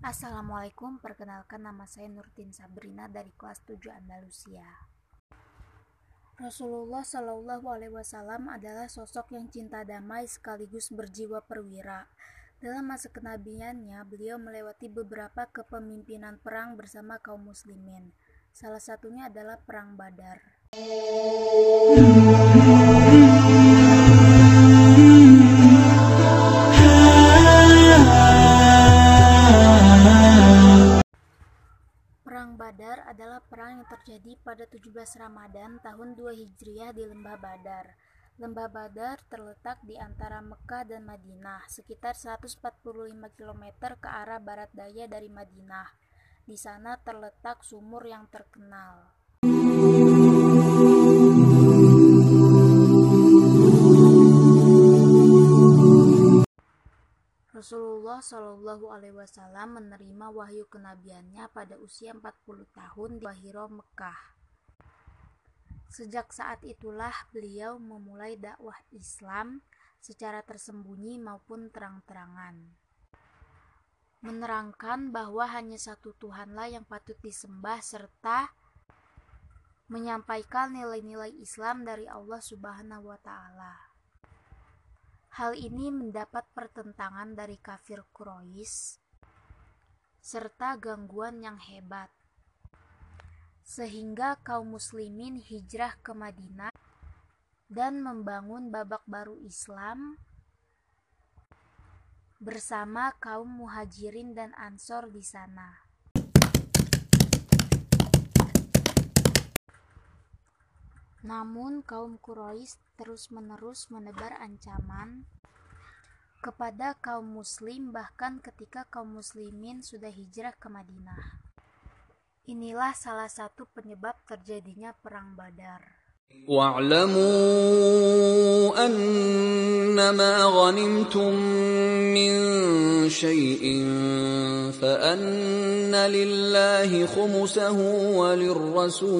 Assalamualaikum, perkenalkan nama saya Nurtin Sabrina dari kelas 7 Andalusia. Rasulullah Shallallahu Alaihi Wasallam adalah sosok yang cinta damai sekaligus berjiwa perwira. Dalam masa kenabiannya, beliau melewati beberapa kepemimpinan perang bersama kaum muslimin. Salah satunya adalah Perang Badar. Adalah perang yang terjadi pada 17 Ramadan tahun 2 Hijriah di Lembah Badar. Lembah Badar terletak di antara Mekah dan Madinah, sekitar 145 km ke arah barat daya dari Madinah. Di sana terletak sumur yang terkenal. Rasulullah Shallallahu Alaihi Wasallam menerima wahyu kenabiannya pada usia 40 tahun di Wahiro, Mekah. Sejak saat itulah beliau memulai dakwah Islam secara tersembunyi maupun terang-terangan. Menerangkan bahwa hanya satu Tuhanlah yang patut disembah serta menyampaikan nilai-nilai Islam dari Allah Subhanahu wa taala. Hal ini mendapat pertentangan dari kafir Quraisy serta gangguan yang hebat. Sehingga kaum muslimin hijrah ke Madinah dan membangun babak baru Islam bersama kaum muhajirin dan ansor di sana. Namun kaum Quraisy terus-menerus menebar ancaman kepada kaum muslim bahkan ketika kaum muslimin sudah hijrah ke Madinah. Inilah salah satu penyebab terjadinya perang Badar. واعلموا أنما غنمتم من شيء فأن لله خمسه وللرسول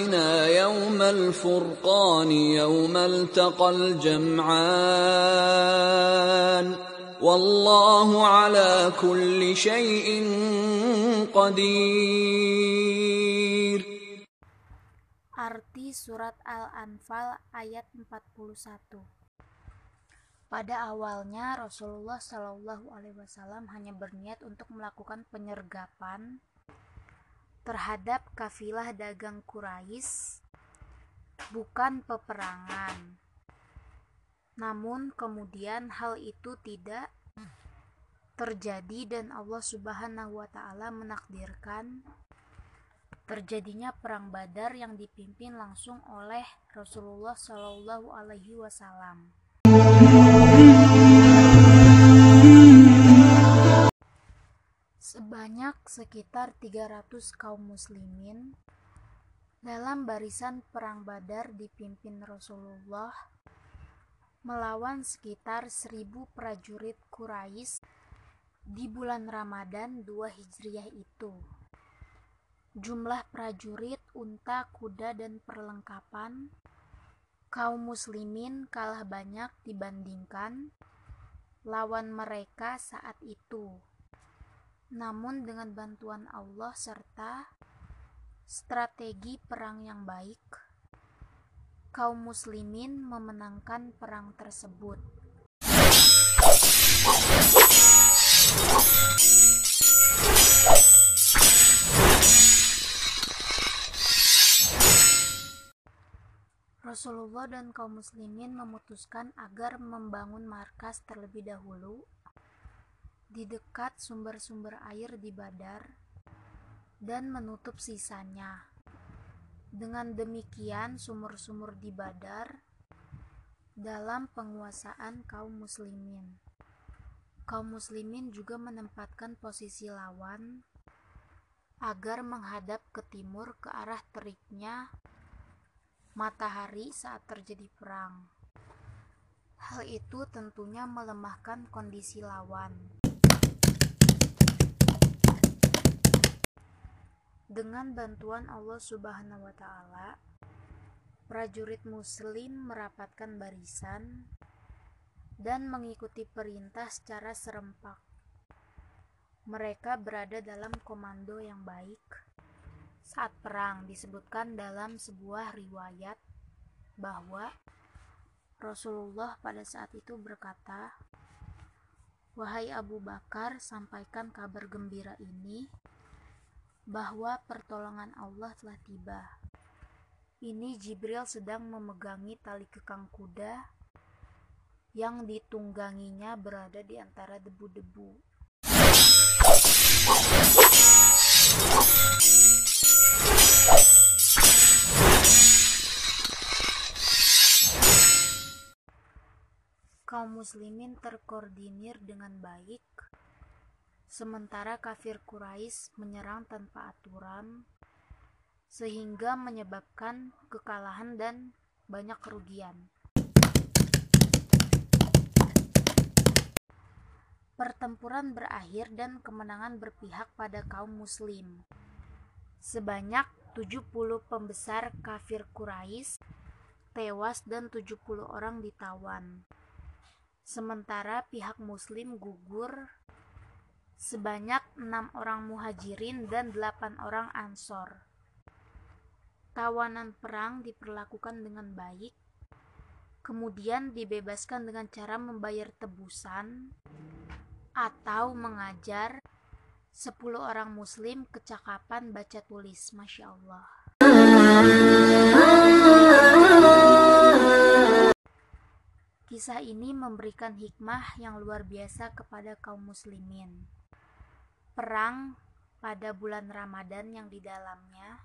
عبدنا يوم الفرقان يوم التقى الجمعان والله على كل شيء قدير Arti surat Al-Anfal ayat 41 Pada awalnya Rasulullah Shallallahu Alaihi Wasallam hanya berniat untuk melakukan penyergapan terhadap kafilah dagang Quraisy, bukan peperangan. Namun kemudian hal itu tidak terjadi dan Allah Subhanahu wa taala menakdirkan terjadinya perang Badar yang dipimpin langsung oleh Rasulullah Shallallahu alaihi wasallam. Sebanyak sekitar 300 kaum muslimin dalam barisan perang Badar dipimpin Rasulullah melawan sekitar 1000 prajurit Quraisy di bulan Ramadan 2 Hijriah itu. Jumlah prajurit, unta, kuda, dan perlengkapan kaum muslimin kalah banyak dibandingkan lawan mereka saat itu. Namun dengan bantuan Allah serta strategi perang yang baik, kaum muslimin memenangkan perang tersebut. Rasulullah dan kaum muslimin memutuskan agar membangun markas terlebih dahulu di dekat sumber-sumber air di Badar dan menutup sisanya. Dengan demikian, sumur-sumur di Badar dalam penguasaan kaum muslimin. Kaum muslimin juga menempatkan posisi lawan agar menghadap ke timur ke arah teriknya matahari saat terjadi perang. Hal itu tentunya melemahkan kondisi lawan. Dengan bantuan Allah Subhanahu wa taala, prajurit muslim merapatkan barisan dan mengikuti perintah secara serempak. Mereka berada dalam komando yang baik. Saat perang disebutkan dalam sebuah riwayat bahwa Rasulullah pada saat itu berkata, "Wahai Abu Bakar, sampaikan kabar gembira ini bahwa pertolongan Allah telah tiba. Ini Jibril sedang memegangi tali kekang kuda yang ditungganginya berada di antara debu-debu. Kaum muslimin terkoordinir dengan baik Sementara kafir Quraisy menyerang tanpa aturan sehingga menyebabkan kekalahan dan banyak kerugian. Pertempuran berakhir dan kemenangan berpihak pada kaum muslim. Sebanyak 70 pembesar kafir Quraisy tewas dan 70 orang ditawan. Sementara pihak muslim gugur sebanyak enam orang muhajirin dan delapan orang ansor. Tawanan perang diperlakukan dengan baik, kemudian dibebaskan dengan cara membayar tebusan atau mengajar sepuluh orang muslim kecakapan baca tulis. Masya Allah. Kisah ini memberikan hikmah yang luar biasa kepada kaum muslimin perang pada bulan Ramadan yang di dalamnya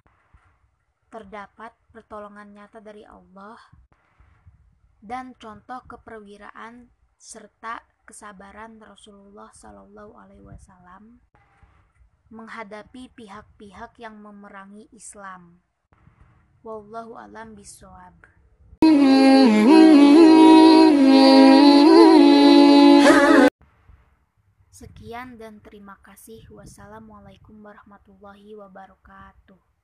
terdapat pertolongan nyata dari Allah dan contoh keperwiraan serta kesabaran Rasulullah Shallallahu Alaihi Wasallam menghadapi pihak-pihak yang memerangi Islam. Wallahu alam bisawab. Sekian dan terima kasih. Wassalamualaikum warahmatullahi wabarakatuh.